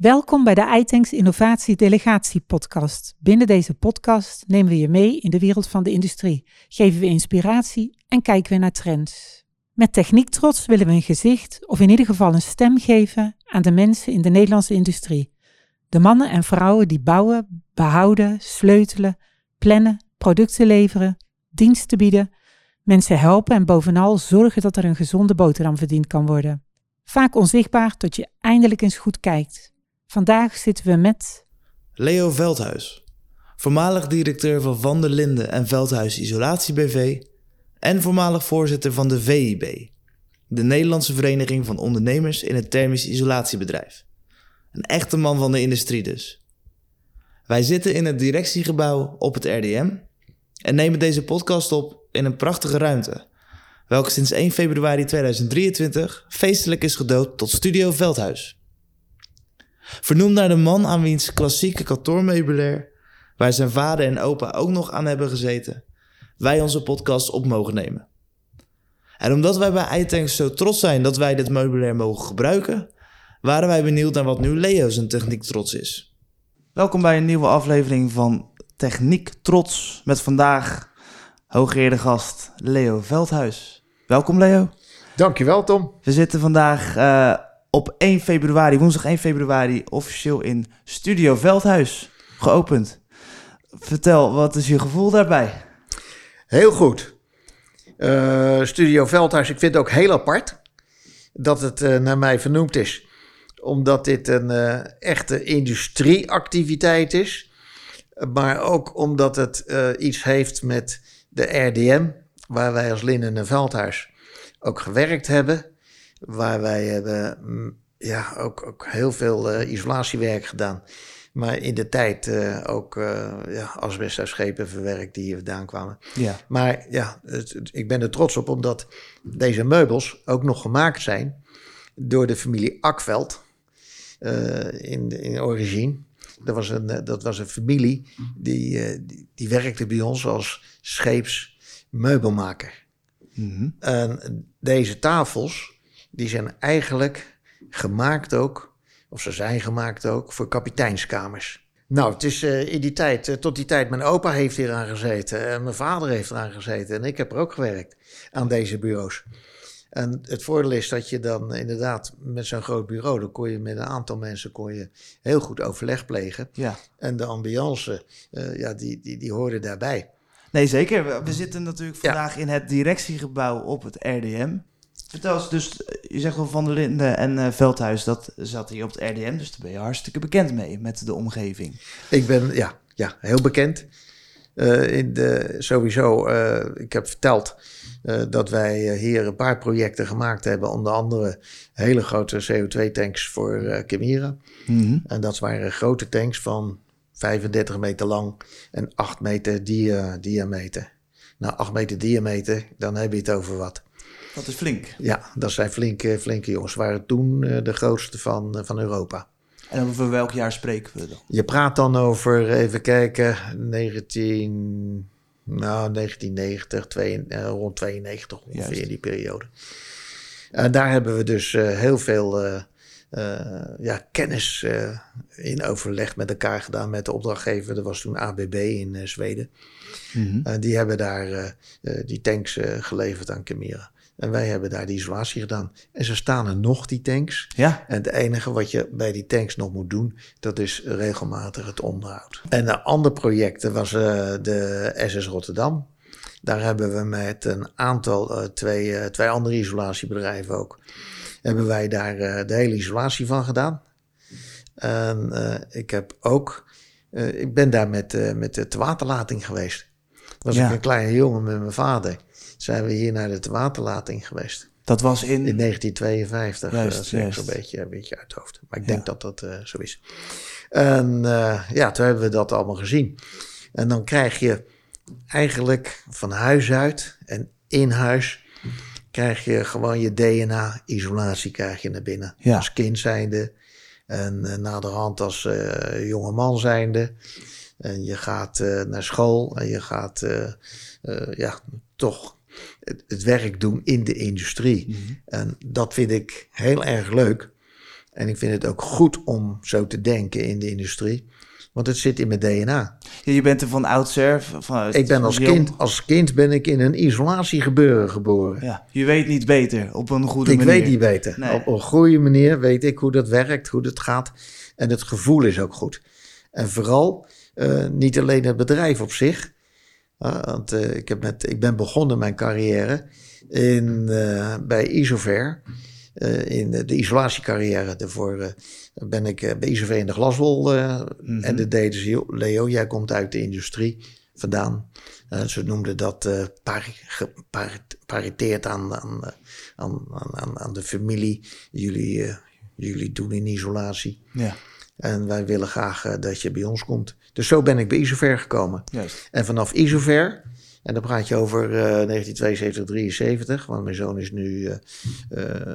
Welkom bij de iTanks Innovatie Delegatie Podcast. Binnen deze podcast nemen we je mee in de wereld van de industrie, geven we inspiratie en kijken we naar trends. Met Techniek Trots willen we een gezicht, of in ieder geval een stem geven aan de mensen in de Nederlandse industrie. De mannen en vrouwen die bouwen, behouden, sleutelen, plannen, producten leveren, diensten bieden, mensen helpen en bovenal zorgen dat er een gezonde boterham verdiend kan worden. Vaak onzichtbaar tot je eindelijk eens goed kijkt. Vandaag zitten we met. Leo Veldhuis, voormalig directeur van Van der Linden en Veldhuis Isolatie BV en voormalig voorzitter van de VIB, de Nederlandse Vereniging van Ondernemers in het Thermisch Isolatiebedrijf. Een echte man van de industrie dus. Wij zitten in het directiegebouw op het RDM en nemen deze podcast op in een prachtige ruimte, welke sinds 1 februari 2023 feestelijk is gedood tot Studio Veldhuis. Vernoemd naar de man aan wiens klassieke kantoormeubilair, waar zijn vader en opa ook nog aan hebben gezeten, wij onze podcast op mogen nemen. En omdat wij bij iTanks zo trots zijn dat wij dit meubilair mogen gebruiken, waren wij benieuwd naar wat nu Leo zijn techniek trots is. Welkom bij een nieuwe aflevering van Techniek Trots met vandaag hooggeëerde gast Leo Veldhuis. Welkom Leo. Dankjewel Tom. We zitten vandaag uh, op 1 februari, woensdag 1 februari, officieel in Studio Veldhuis geopend. Vertel, wat is je gevoel daarbij? Heel goed. Uh, Studio Veldhuis, ik vind het ook heel apart dat het uh, naar mij vernoemd is. Omdat dit een uh, echte industrieactiviteit is. Maar ook omdat het iets heeft met de RDM, waar wij als Linnen en Veldhuis ook gewerkt hebben waar wij hebben mm, ja, ook, ook heel veel uh, isolatiewerk gedaan. Maar in de tijd uh, ook uh, ja, asbestschepen verwerkt die hier vandaan kwamen. Ja. Maar ja, het, het, ik ben er trots op omdat deze meubels ook nog gemaakt zijn door de familie Akveld in, in origine. Dat was een, dat was een familie die, die, die werkte bij ons als scheepsmeubelmaker. Mm -hmm. En deze tafels die zijn eigenlijk gemaakt ook, of ze zijn gemaakt ook, voor kapiteinskamers. Nou, het is uh, in die tijd, uh, tot die tijd, mijn opa heeft hier aan gezeten en mijn vader heeft eraan gezeten en ik heb er ook gewerkt aan deze bureaus. En het voordeel is dat je dan inderdaad met zo'n groot bureau, dan kon je met een aantal mensen kon je heel goed overleg plegen. Ja. En de ambiance, uh, ja, die, die, die hoorde daarbij. Nee, zeker. We zitten natuurlijk vandaag ja. in het directiegebouw op het RDM. Vertel eens, dus je zegt wel Van der Linden en uh, Veldhuis, dat zat hier op het RDM, dus daar ben je hartstikke bekend mee met de omgeving. Ik ben, ja, ja heel bekend. Uh, in de, sowieso, uh, ik heb verteld dat wij hier een paar projecten gemaakt hebben, onder andere hele grote CO2-tanks voor uh, Chimera. Mm -hmm. En dat waren grote tanks van 35 meter lang en 8 meter dia diameter. Nou, 8 meter diameter, dan heb je het over wat. Dat is flink. Ja, dat zijn flinke, flinke jongens. Waren toen uh, de grootste van, uh, van Europa. En over welk jaar spreken we dan? Je praat dan over, even kijken, 19, nou, 1990, twee, uh, rond 92 ongeveer Juist. in die periode. En daar hebben we dus heel veel ja, kennis in overleg met elkaar gedaan met de opdrachtgever. Dat was toen ABB in Zweden. Mm -hmm. die hebben daar die tanks geleverd aan Chimera. En wij hebben daar die isolatie gedaan. En ze staan er nog, die tanks. Ja. En het enige wat je bij die tanks nog moet doen, dat is regelmatig het onderhoud. En een ander project was uh, de SS Rotterdam. Daar hebben we met een aantal, uh, twee, uh, twee andere isolatiebedrijven ook, hebben wij daar de hele isolatie van gedaan. En ik heb ook, ik ben daar met, met de waterlating geweest. Was ja. ik een kleine jongen met mijn vader zijn we hier naar de waterlating geweest. Dat was in... In 1952, juist, uh, zo'n beetje, een beetje uit het hoofd. Maar ik denk dat dat uh, zo is. En uh, ja, toen hebben we dat allemaal gezien. En dan krijg je eigenlijk van huis uit en in huis... krijg je gewoon je DNA-isolatie krijg je naar binnen. Ja. Als kind zijnde en naderhand als jonge man zijnde. En je gaat naar school en je gaat ja, toch het, het, werk doen in de industrie. Mm -hmm. En dat vind ik heel erg leuk. En ik vind het ook goed om zo te denken in de industrie. Want het zit in mijn DNA. Ja, je bent er van oudsher. Van, ik ben als kind, als kind ben ik in een isolatiegebeuren geboren. Ja, je weet niet beter op een goede ik manier. Ik weet niet beter. Op een goede manier weet ik hoe dat werkt, hoe dat gaat. En het gevoel is ook goed. En vooral uh, niet alleen het bedrijf op zich. Uh, want uh, ik, heb met, ik ben begonnen mijn carrière in, bij Isover. in de, isolatiecarrière. Daarvoor ben ik bij Isover in de glaswol. Mm -hmm. En de deden ze, Leo, jij komt uit de industrie vandaan. ze noemden dat pari, gepariteerd aan, aan, aan, aan, aan de familie. Jullie, jullie doen in isolatie. Ja. En wij willen graag uh, dat je bij ons komt. Dus zo ben ik bij Isover gekomen. Juist. En vanaf Isover, en dan praat je over uh, 1972, 73, want mijn zoon is nu, uh,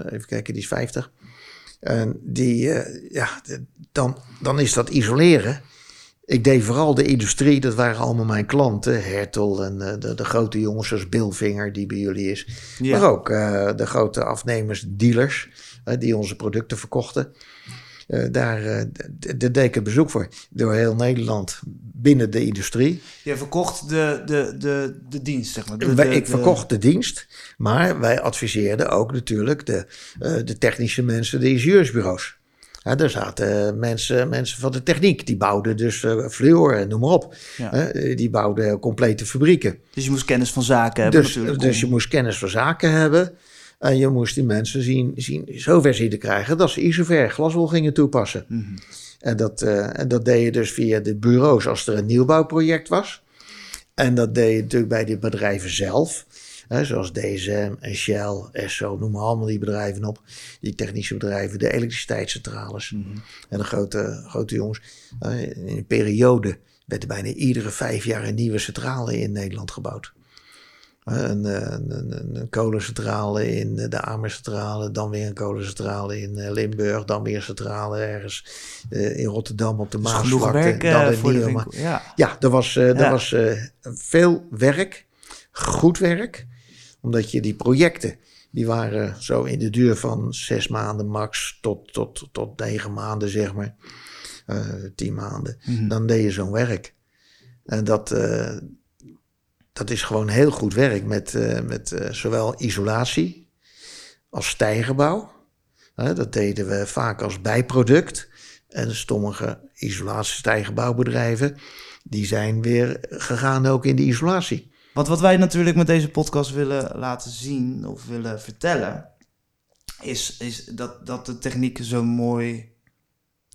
even kijken, die is 50. En die, eh, ja, dan, dan is dat isoleren. Ik deed vooral de industrie, dat waren allemaal mijn klanten. Hertel en de, de, grote jongens zoals Billvinger, die bij jullie is. Ja. Maar ook de grote afnemers, dealers, die onze producten verkochten. Uh, daar uh, deed ik bezoek voor. Door heel Nederland binnen de industrie. Je verkocht de, de, de, de dienst, zeg maar. De, wij, de, ik verkocht de dienst, maar wij adviseerden ook natuurlijk de, uh, de technische mensen, de ingenieursbureaus. Ja, daar zaten mensen, mensen van de techniek, die bouwden dus uh, fluor en noem maar op. Ja. die bouwden complete fabrieken. Dus je moest kennis van zaken hebben dus, natuurlijk. Dus je moest kennis van zaken hebben. En je moest die mensen zien, zien, zover zien te krijgen dat ze isover glaswol gingen toepassen. Mm -hmm. en, dat, uh, en dat deed je dus via de bureaus als er een nieuwbouwproject was. En dat deed je natuurlijk bij de bedrijven zelf. Hè, zoals DSM en Shell, Esso, noem maar allemaal die bedrijven op. Die technische bedrijven, de elektriciteitscentrales. Mm -hmm. En de grote, grote jongens. Uh, in een periode werd er bijna iedere vijf jaar een nieuwe centrale in Nederland gebouwd. Een, een, een, een kolencentrale in de Amercentrale, dan weer een kolencentrale in Limburg, dan weer een centrale ergens in Rotterdam op de dus Maasvlakte. Dan voor winkel, ja. ja, er was, er ja. was veel werk, goed werk, omdat je die projecten, die waren zo in de duur van zes maanden max tot, tot, tot negen maanden, zeg maar, tien maanden. Mhm. Dan deed je zo'n werk. En dat dat is gewoon heel goed werk met, uh, met uh, zowel isolatie als stijgerbouw. Uh, dat deden we vaak als bijproduct. En sommige isolatie-stijgerbouwbedrijven, die zijn weer gegaan ook in de isolatie. Want wat wij natuurlijk met deze podcast willen laten zien of willen vertellen, is, is dat, dat de techniek zo'n mooi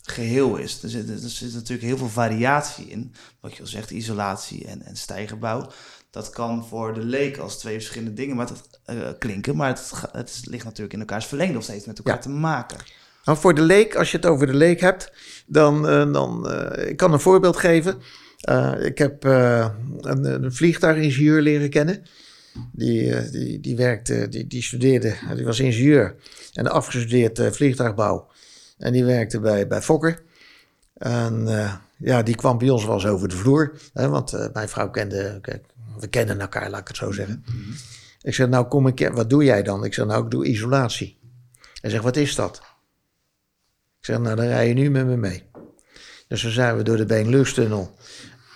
geheel is. Er zit, er zit natuurlijk heel veel variatie in. Wat je al zegt, isolatie en, en stijgerbouw dat kan voor de leek als twee verschillende dingen maar dat, uh, klinken. Maar het, het, ligt natuurlijk in elkaars verlengde of steeds met elkaar ja. te maken. Nou, voor de leek, als je het over de leek hebt, dan, uh, dan uh, ik kan een voorbeeld geven. ik heb een, een vliegtuigingenieur leren kennen. Die, die, die werkte, die, die studeerde, die was ingenieur en afgestudeerd vliegtuigbouw. En die werkte bij, bij Fokker. En ja, die kwam bij ons wel eens over de vloer. Hè, want mijn vrouw kende, we kennen elkaar, laat ik het zo zeggen. Mm -hmm. Ik zeg, nou kom ik, wat doe jij dan? Ik zeg, nou ik doe isolatie. Hij zegt, wat is dat? Ik zeg, nou dan rij je nu met me mee. Dus dan zijn we door de Benelux-tunnel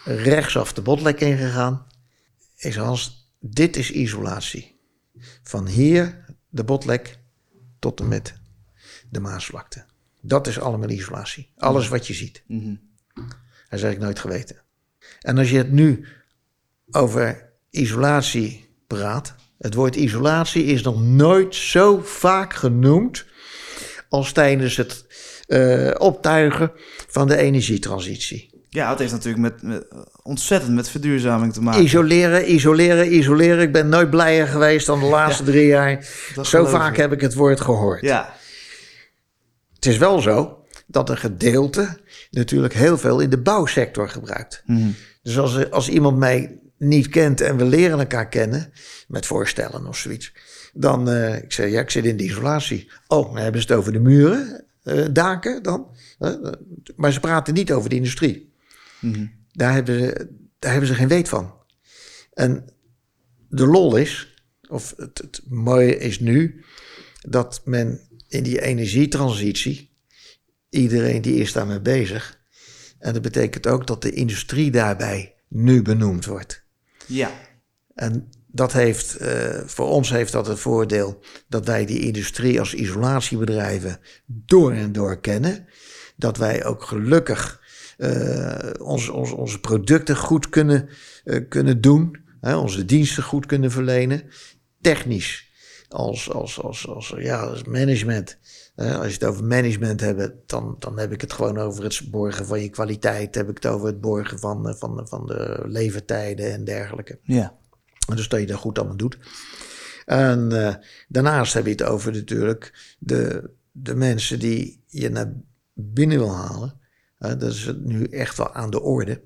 rechtsaf de botlek ingegaan. Ik zeg, Hans, dit is isolatie. Van hier de botlek tot en met de Maasvlakte. Dat is allemaal isolatie. Alles wat je ziet. Mm -hmm. Hij zei, ik nooit geweten. En als je het nu over isolatie praat. Het woord isolatie is nog nooit zo vaak genoemd als tijdens het uh, optuigen van de energietransitie. Ja, het heeft natuurlijk met, met, ontzettend met verduurzaming te maken. Isoleren, isoleren, isoleren. Ik ben nooit blijer geweest dan de laatste ja, drie jaar. Zo vaak heb ik het woord gehoord. Ja. Het is wel zo dat een gedeelte natuurlijk heel veel in de bouwsector gebruikt. Mm -hmm. Dus als, als iemand mij niet kent en we leren elkaar kennen, met voorstellen of zoiets, dan, uh, ik zeg, ja, ik zit in de isolatie. Oh, dan hebben ze het over de muren, uh, daken dan. Uh, maar ze praten niet over de industrie. Mm -hmm. daar, hebben ze, daar hebben ze geen weet van. En de lol is, of het, het mooie is nu, dat men in die energietransitie iedereen die is daarmee bezig. En dat betekent ook dat de industrie daarbij nu benoemd wordt. Ja. En dat heeft, uh, voor ons heeft dat het voordeel dat wij die industrie als isolatiebedrijven door en door kennen. Dat wij ook gelukkig uh, ons, ons, onze producten goed kunnen, uh, kunnen doen, hè, onze diensten goed kunnen verlenen. Technisch, als, als, als, als, ja, als management. Als je het over management hebt, dan, dan heb ik het gewoon over het borgen van je kwaliteit. Heb ik het over het borgen van, van, van de levertijden en dergelijke. Ja. Dus dat je dat goed allemaal doet. En uh, daarnaast heb je het over natuurlijk de, de mensen die je naar binnen wil halen. Uh, dat is nu echt wel aan de orde.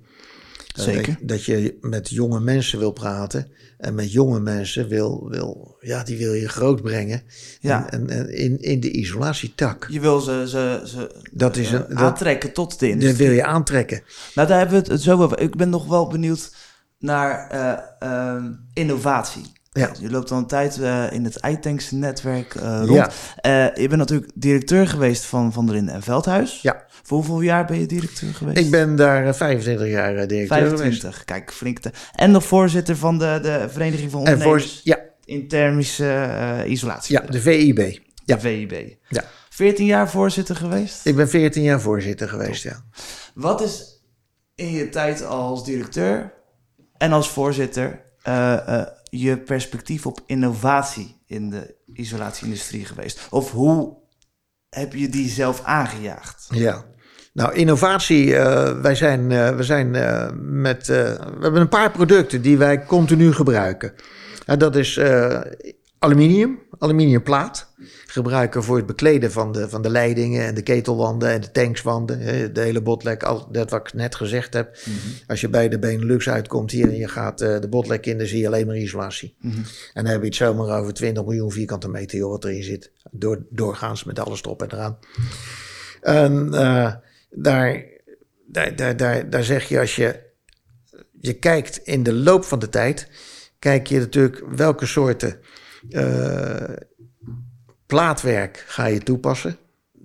Zeker. Dat, dat, je met jonge mensen wil praten. En met jonge mensen wil, wil ja, die wil je groot brengen. Ja. En, en, in, in de isolatietak. Je wil ze, ze, ze dat is een, uh, aantrekken dat, tot de industrie. Dat wil je aantrekken. Nou, daar hebben we het zo over. Ik ben nog wel benieuwd naar uh, uh, innovatie. Ja. Je loopt al een tijd uh, in het iTanks netwerk rond. Ja. je bent natuurlijk directeur geweest van Van der Linden en Veldhuis. Ja. Voor hoeveel jaar ben je directeur geweest? Ik ben daar 25 jaar directeur 25, geweest. kijk, flink te... En nog voorzitter van de, de Vereniging van Ondernemers. Ja. In thermische isolatie. Ja, de VIB. Ja. De VIB. Ja. 14 jaar voorzitter geweest? Ik ben 14 jaar voorzitter geweest, Top. ja. Wat is in je tijd als directeur en als voorzitter uh, uh, je perspectief op innovatie in de isolatieindustrie geweest? Of hoe heb je die zelf aangejaagd? Ja. Nou, innovatie, uh, wij zijn, we zijn met, we hebben een paar producten die wij continu gebruiken. dat is aluminium, aluminiumplaat. Gebruiken voor het bekleden van de, van de leidingen en de ketelwanden en de tankswanden. De hele botlek, al dat wat ik net gezegd heb. Mhm. Mm -hmm. Als je bij de Benelux uitkomt hier en je gaat uh, de botlek in, dan zie je alleen maar isolatie. Mm -hmm. En dan heb je het zomaar over 20 miljoen vierkante meter joh, wat erin zit. Door, doorgaans met alles erop en eraan. En uh, daar, daar, daar, daar, daar zeg je als je, je kijkt in de loop van de tijd, kijk je natuurlijk welke soorten uh, plaatwerk ga je toepassen.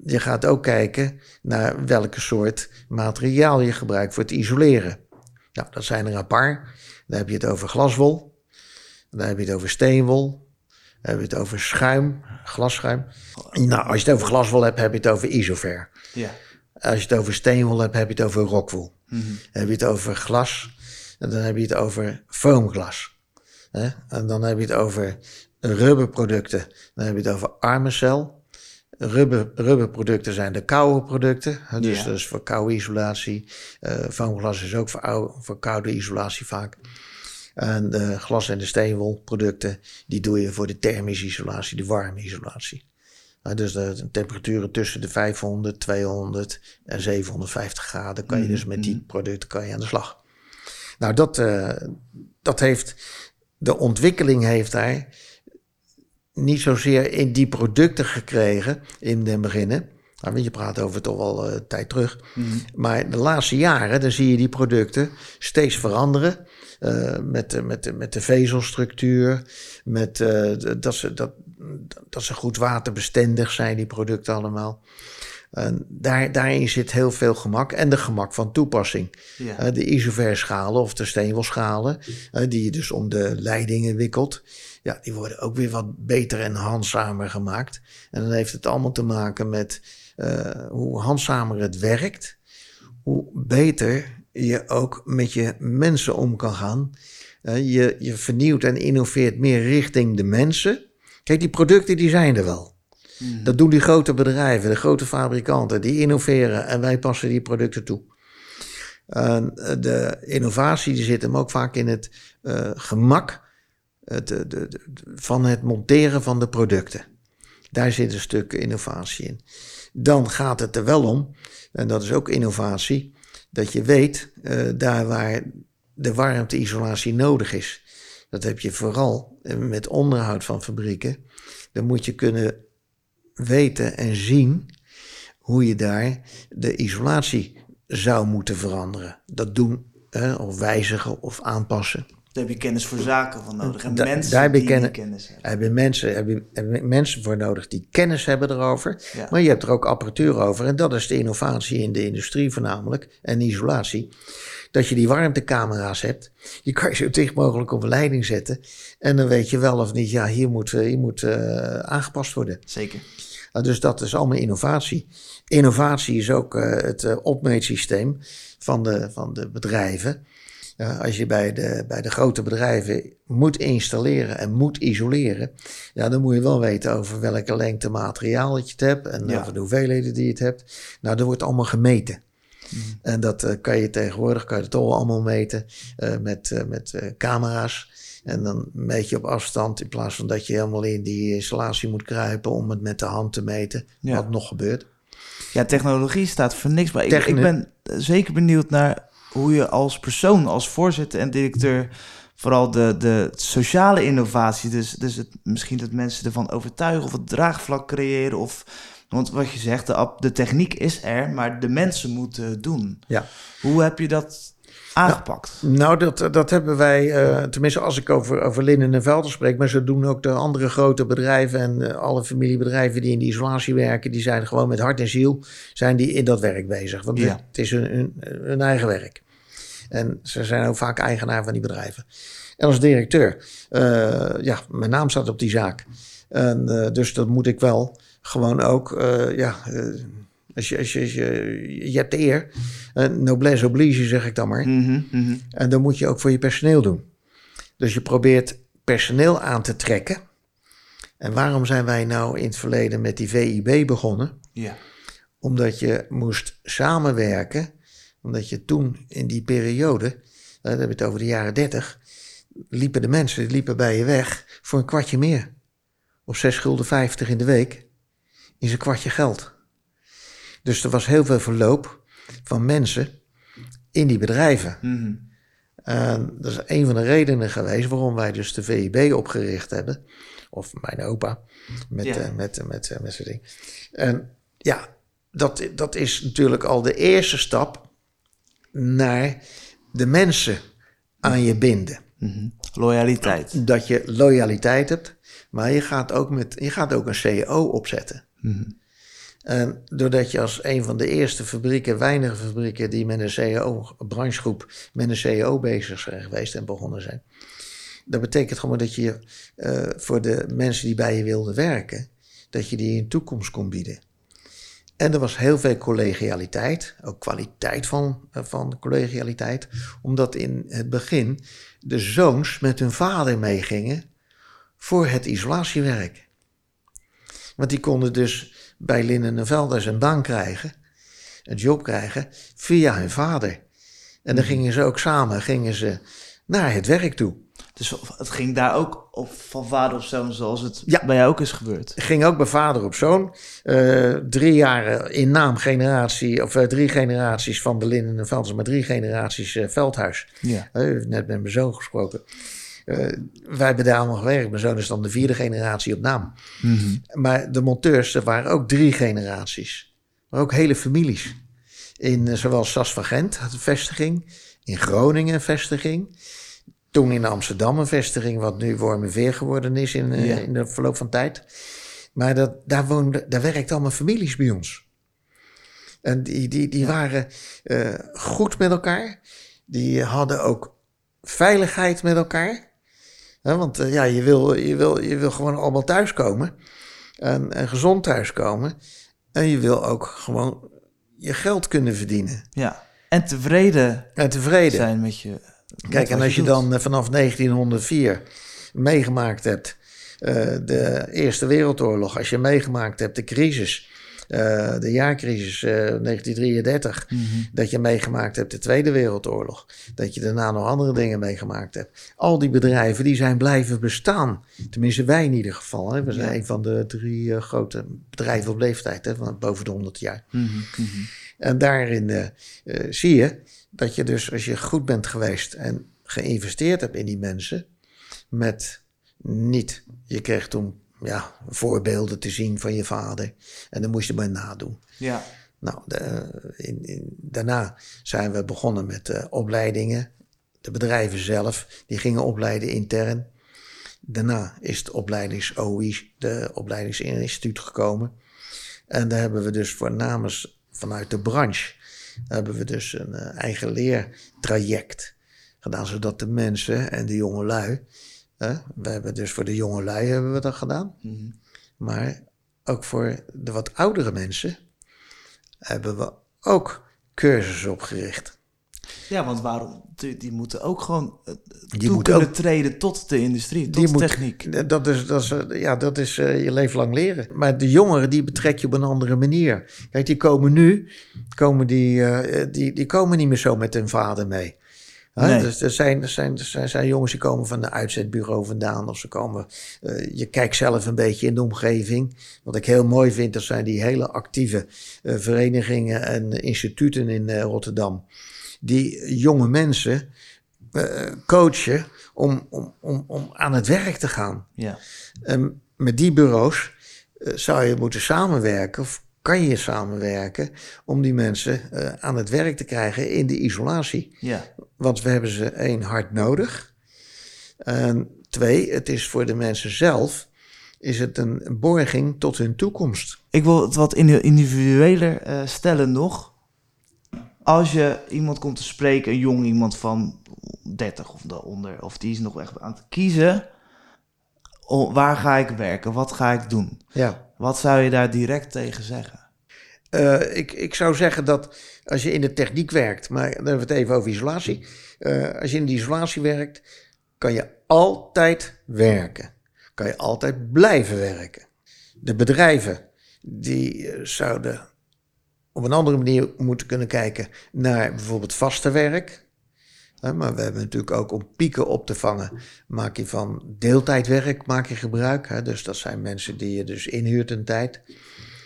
Je gaat ook kijken naar welke soort materiaal je gebruikt voor het isoleren. Nou, dat zijn er een paar. Dan heb je het over glaswol. Dan heb je het over steenwol. Dan heb je het over schuim, glasschuim. Nou, als je het over glaswol hebt, heb je het over isover. Ja. Als je het over steenwol hebt, heb je het over rockwool. Mm -hmm. Dan heb je het over glas. En dan heb je het over foamglas. En dan heb je het over rubberproducten. Dan heb je het over armencel. Rubber, rubberproducten zijn de koude producten. Dus Ja. dat is voor koude isolatie. Uh, foamglas is ook voor, oude, voor koude isolatie vaak. En de glas- en de steenwolproducten, die doe je voor de thermische isolatie, de warme isolatie. Uh, dus de, de temperaturen tussen de 500, 200 en 750 graden kan je dus met die producten kan je aan de slag. Nou, dat, uh, dat heeft, de ontwikkeling heeft daar niet zozeer in die producten gekregen in den beginnen. Nou, je praat over toch wel uh, tijd terug. Mhm. Maar de laatste jaren, dan zie je die producten steeds veranderen. Uh, met, de, met, met de vezelstructuur, met uh, dat, ze, dat, dat ze goed waterbestendig zijn, die producten allemaal. Daar, daarin zit heel veel gemak en de gemak van toepassing. Ja. De isoverschalen of de steenwolschalen, die je dus om de leidingen wikkelt. Ja, die worden ook weer wat beter en handzamer gemaakt. En dan heeft het allemaal te maken met uh, hoe handzamer het werkt, hoe beter je ook met je mensen om kan gaan. je, je vernieuwt en innoveert meer richting de mensen. Kijk, die producten die zijn er wel. Mhm. Dat doen die grote bedrijven, de grote fabrikanten, die innoveren en wij passen die producten toe. En de innovatie die zit hem ook vaak in het uh, gemak het, de, de, van het monteren van de producten. Daar zit een stuk innovatie in. Dan gaat het er wel om, en dat is ook innovatie, dat je weet uh, daar waar de warmteisolatie nodig is. Dat heb je vooral met onderhoud van fabrieken. Dan moet je kunnen weten en zien hoe je daar de isolatie zou moeten veranderen. Dat doen, of wijzigen of aanpassen. Daar heb je kennis voor zaken van nodig. En Da- mensen daar heb je die kennis- die kennis hebben. Heb je, mensen, heb, je, heb je mensen voor nodig die kennis hebben erover. Ja. Maar je hebt er ook apparatuur over. En dat is de innovatie in de industrie voornamelijk. En isolatie. Dat je die warmtecamera's hebt. Je kan je zo dicht mogelijk op een leiding zetten. En dan weet je wel of niet, ja, hier moet, eh, hier moet eh, aangepast worden. Zeker. Nou, dus dat is allemaal innovatie. Innovatie is ook eh, het eh, opmeetsysteem van de, van de bedrijven. Ja, als je bij de, bij de grote bedrijven moet installeren en moet isoleren, ja, dan moet je wel weten over welke lengte materiaal dat je het hebt en Ja. over de hoeveelheden die je het hebt. Nou, dat wordt allemaal gemeten. En dat eh, kan je tegenwoordig, kan je het al allemaal meten eh, met, eh, met camera's. En dan meet je op afstand in plaats van dat je helemaal in die installatie moet kruipen om het met de hand te meten. Ja. Wat nog gebeurt. Ja, technologie staat voor niks. Maar ik ben zeker benieuwd naar hoe je als persoon, als voorzitter en directeur, vooral de, de sociale innovatie, dus, dus het, misschien dat mensen ervan overtuigen of het draagvlak creëren. Of, want wat je zegt, de, de techniek is er, maar de mensen moeten het doen. Ja. Hoe heb je dat aangepakt? Nou, dat, dat hebben wij, eh, tenminste als ik over, over Linnen en Velden spreek, maar zo doen ook de andere grote bedrijven en eh, alle familiebedrijven die in die isolatie werken, die zijn gewoon met hart en ziel zijn die in dat werk bezig. Want Ja. het is hun, hun, hun eigen werk. En ze zijn ook vaak eigenaar van die bedrijven. En als directeur, eh, ja, mijn naam staat op die zaak. En, dus dat moet ik wel gewoon ook, ja, als je, als je, als je, je hebt de eer, eh, noblesse oblige zeg ik dan maar. Mhm, mhm. En dat moet je ook voor je personeel doen. Dus je probeert personeel aan te trekken. En waarom zijn wij nou in het verleden met die VIB begonnen? Ja. Omdat je moest samenwerken. Omdat je toen in die periode, eh, dan heb je het over de jaren 30, liepen de mensen liepen bij je weg voor een kwartje meer. Op 6 gulden 50 in de week is een kwartje geld. Dus er was heel veel verloop van mensen in die bedrijven. Mhm. En dat is een van de redenen geweest waarom wij dus de VIB opgericht hebben. Of mijn opa, met, Ja. eh, met, eh, met, eh, met zijn ding. En ja, dat, dat is natuurlijk al de eerste stap naar de mensen aan je binden. Mhm. Loyaliteit. Dat je loyaliteit hebt, maar je gaat ook, met, je gaat ook een CEO opzetten. Mhm. En doordat je als een van de eerste fabrieken, weinige fabrieken die met een CEO, branchegroep, met een CEO bezig zijn geweest en begonnen zijn. Dat betekent gewoon dat je eh, voor de mensen die bij je wilden werken, dat je die een toekomst kon bieden. En er was heel veel collegialiteit, ook kwaliteit van, eh, van collegialiteit, omdat in het begin de zoons met hun vader meegingen voor het isolatiewerk. Want die konden dus bij Linnen en Velders een baan krijgen, een job krijgen, via hun vader. En dan gingen ze ook samen gingen ze naar het werk toe. Dus het ging daar ook op, van vader op zoon, zoals het Ja. bij jou ook is gebeurd. Ging ook bij vader op zoon. Eh, drie jaren in naam generatie, of eh, drie generaties van de Linnen en Velders, maar drie generaties eh, Veldhuis. Ja. Eh, net met mijn zoon gesproken. Eh, wij hebben daar allemaal gewerkt. Mijn zoon is dan de vierde generatie op naam. Mhm. Maar de monteurs, er waren ook drie generaties. Maar ook hele families. In eh, zowel Sas van Gent, had een vestiging. In Groningen een vestiging. Toen in Amsterdam een vestiging, wat nu Wormerveer geworden is in, eh, Ja. in de verloop van tijd. Maar dat, daar, woonde, daar werkten allemaal families bij ons. En die, die, die waren goed met elkaar. Die hadden ook veiligheid met elkaar. Want eh, ja, je wil, je, wil, je wil gewoon allemaal thuiskomen. En, en gezond thuiskomen. En je wil ook gewoon je geld kunnen verdienen. ja. En tevreden En tevreden. zijn met je. Kijk, en als je dan eh, vanaf 1904 meegemaakt hebt, eh, de Eerste Wereldoorlog, als je meegemaakt hebt de crisis, eh, de jaarcrisis eh, 1933, Mhm. dat je meegemaakt hebt de Tweede Wereldoorlog, dat je daarna nog andere dingen meegemaakt hebt. Al die bedrijven die zijn blijven bestaan. Tenminste, wij in ieder geval. Hè. We zijn Ja. een van de drie eh, grote bedrijven op leeftijd, hè, van boven de 100 jaar. Mhm, mhm. En daarin zie je dat je dus, als je goed bent geweest en geïnvesteerd hebt in die mensen, met niet, je kreeg toen ja, voorbeelden te zien van je vader en dan moest je maar nadoen. Ja. Nou, de, in, in, daarna zijn we begonnen met eh, opleidingen. de bedrijven zelf, die gingen opleiden intern. Daarna is het opleidings-OI, de opleidingsinstituut gekomen. En daar hebben we dus voornamens vanuit de branche, hebben we dus een uh, eigen leertraject gedaan, zodat de mensen en de jongelui, we hebben dus voor de jongelui hebben we dat gedaan, mm -hmm. maar ook voor de wat oudere mensen hebben we ook cursussen opgericht. Ja, want waarom? Die, die moeten ook gewoon die toe kunnen ook, treden tot de industrie, tot de moet, techniek. Dat is, dat is, uh, ja, dat is uh, je leven lang leren. Maar de jongeren, die betrek je op een andere manier. Kijk, die komen nu, komen die, die, die komen niet meer zo met hun vader mee. Nee. Dus er zijn, er, zijn, er, zijn, er zijn jongens die komen van een uitzetbureau vandaan. Of ze komen. Uh, je kijkt zelf een beetje in de omgeving. Wat ik heel mooi vind, dat zijn die hele actieve uh, verenigingen en instituten in uh, Rotterdam. Die jonge mensen coachen om, om, om, om aan het werk te gaan. Ja. Met die bureaus zou je moeten samenwerken. Of kan je samenwerken om die mensen uh, aan het werk te krijgen in de isolatie. Ja. Want we hebben ze één hard nodig. En twee, het is voor de mensen zelf is het een borging tot hun toekomst. Ik wil het wat individueler uh, stellen nog. Als je iemand komt te spreken, een jong iemand van 30 of daaronder, of die is nog echt aan het kiezen. Oh, waar ga ik werken? Wat ga ik doen? Ja. Wat zou je daar direct tegen zeggen? Uh, ik, ik zou zeggen dat als je in de techniek werkt, maar dan hebben we het even over isolatie. Uh, als je in de isolatie werkt, kan je altijd werken. Kan je altijd blijven werken. De bedrijven die uh, zouden op een andere manier moeten kunnen kijken naar bijvoorbeeld vaste werk. Maar we hebben natuurlijk ook om pieken op te vangen, maak je van deeltijdwerk maak je gebruik. Dus dat zijn mensen die je dus inhuurt een tijd.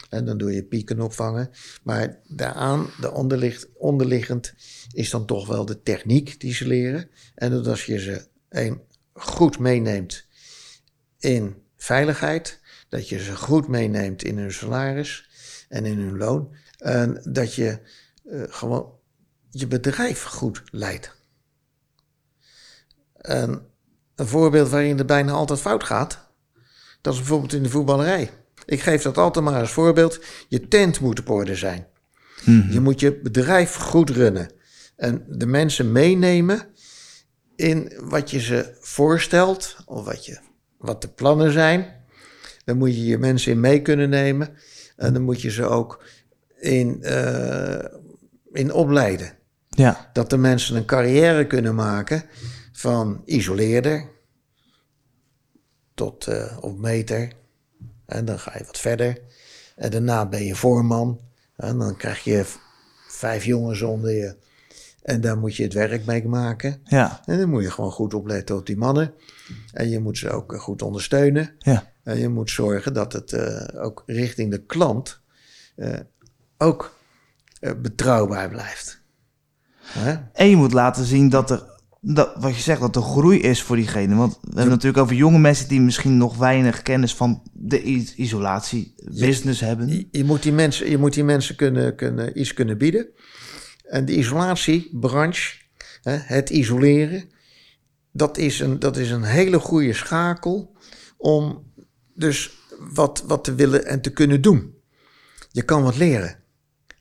En dan doe je pieken opvangen. Maar daaraan, de onderliggend, onderliggend, is dan toch wel de techniek die ze leren. En dat als je ze goed meeneemt in veiligheid, dat je ze goed meeneemt in hun salaris en in hun loon. En dat je uh, gewoon je bedrijf goed leidt. En een voorbeeld waarin het bijna altijd fout gaat, dat is bijvoorbeeld in de voetballerij. Ik geef dat altijd maar als voorbeeld. Je tent moet op orde zijn. Mhm. Je moet je bedrijf goed runnen. En de mensen meenemen in wat je ze voorstelt, of wat, je, wat de plannen zijn. Dan moet je je mensen in mee kunnen nemen. En dan moet je ze ook in, uh, in opleiden. Ja. Dat de mensen een carrière kunnen maken van isoleerder tot uh, op meter. En dan ga je wat verder. En daarna ben je voorman. En dan krijg je vijf jongens onder je. En daar moet je het werk mee maken. Ja. En dan moet je gewoon goed opletten op die mannen. En je moet ze ook goed ondersteunen. Ja. En je moet zorgen dat het uh, ook richting de klant uh, ook uh, betrouwbaar blijft. En je moet laten zien dat er dat, wat je zegt, dat er groei is voor diegene. Want we hebben natuurlijk over jonge mensen die misschien nog weinig kennis van de isolatie business hebben. Je, je, moet die mensen, je moet die mensen kunnen, kunnen, iets kunnen bieden. En de isolatiebranche, hè, het isoleren, dat is, een, dat is een hele goede schakel om dus wat, wat te willen en te kunnen doen. Je kan wat leren.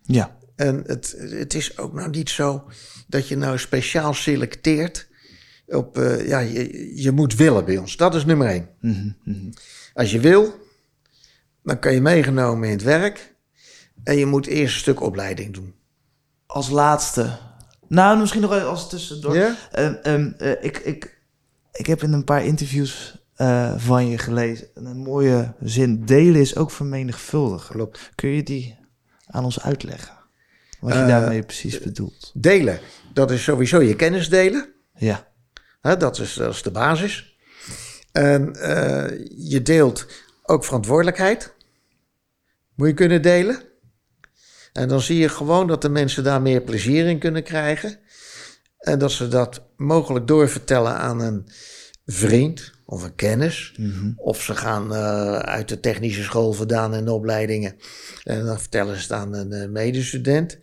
Ja. En het, het is ook nou niet zo dat je nou speciaal selecteert op, uh, ja, je, je moet willen bij ons. Dat is nummer één. Mm -hmm. Als je wil, dan kan je meegenomen in het werk en je moet eerst een stuk opleiding doen. Als laatste, nou misschien nog als tussendoor. Ja? Uh, um, uh, ik, ik, ik heb in een paar interviews uh, van je gelezen een mooie zin. Delen is ook vermenigvuldigen. Klopt. Kun je die aan ons uitleggen? Wat je daarmee precies bedoelt. Delen, dat is sowieso je kennis delen. Ja. Dat, is, dat is de basis. En uh, je deelt ook verantwoordelijkheid. Moet je kunnen delen. En dan zie je gewoon dat de mensen daar meer plezier in kunnen krijgen. En dat ze dat mogelijk doorvertellen aan een vriend of een kennis. Mm -hmm. Of ze gaan uh, uit de technische school vandaan in de opleidingen. En dan vertellen ze het aan een uh, medestudent.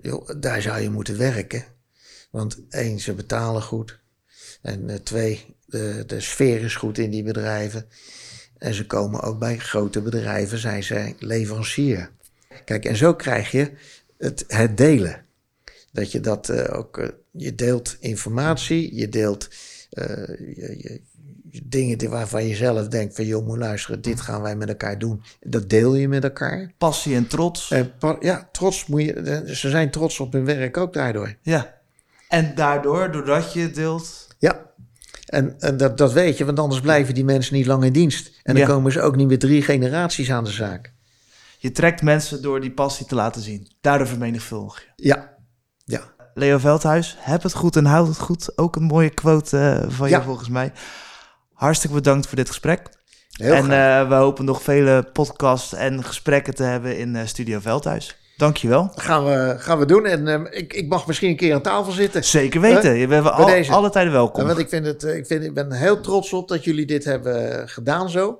Yo, daar zou je moeten werken. Want één, ze betalen goed. En eh, twee, de, de sfeer is goed in die bedrijven. En ze komen ook bij grote bedrijven, zijn ze leverancier. Kijk, en zo krijg je het, het delen. Dat je dat uh, ook, je deelt informatie, je deelt je, je, dingen die, waarvan je zelf denkt van joh, moet luisteren, dit gaan wij met elkaar doen. Dat deel je met elkaar. Passie en trots. ja, trots moet je, ze zijn trots op hun werk ook daardoor. Ja, en daardoor, doordat je het deelt. Ja, en, en dat, dat weet je, want anders blijven die mensen niet lang in dienst. En dan ja. komen ze ook niet meer drie generaties aan de zaak. Je trekt mensen door die passie te laten zien. Daardoor vermenigvuldig je. Ja. Leo Veldhuis, heb het goed en houd het goed. Ook een mooie quote uh, van ja. je volgens mij. Hartstikke bedankt voor dit gesprek. Heel en uh, we hopen nog vele podcasts en gesprekken te hebben in uh, Studio Veldhuis. Dankjewel. Gaan we, gaan we doen. En uh, ik, ik mag misschien een keer aan tafel zitten. Zeker weten. Je bent al, deze. alle tijden welkom. want ik, vind het, ik, vind, ik ben heel trots op dat jullie dit hebben gedaan zo.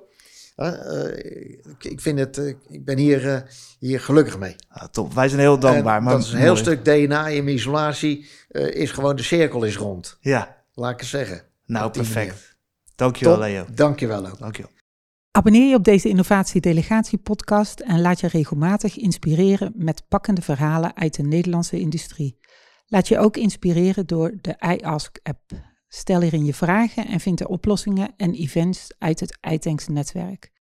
Ik, ik, vind het, ik ben hier, hier gelukkig mee. Ah, top. Wij zijn heel dankbaar. Maar dat is een heel stuk DNA in mijn isolatie. is gewoon de cirkel is rond. Ja. Laat ik het zeggen. Nou, perfect. Dankjewel, Top. Leo. Dankjewel ook. Dankjewel. Abonneer je op deze innovatiedelegatie-podcast en laat je regelmatig inspireren met pakkende verhalen uit de Nederlandse industrie. Laat je ook inspireren door de iAsk-app. Stel hierin je vragen en vind de oplossingen en events uit het iTanks-netwerk.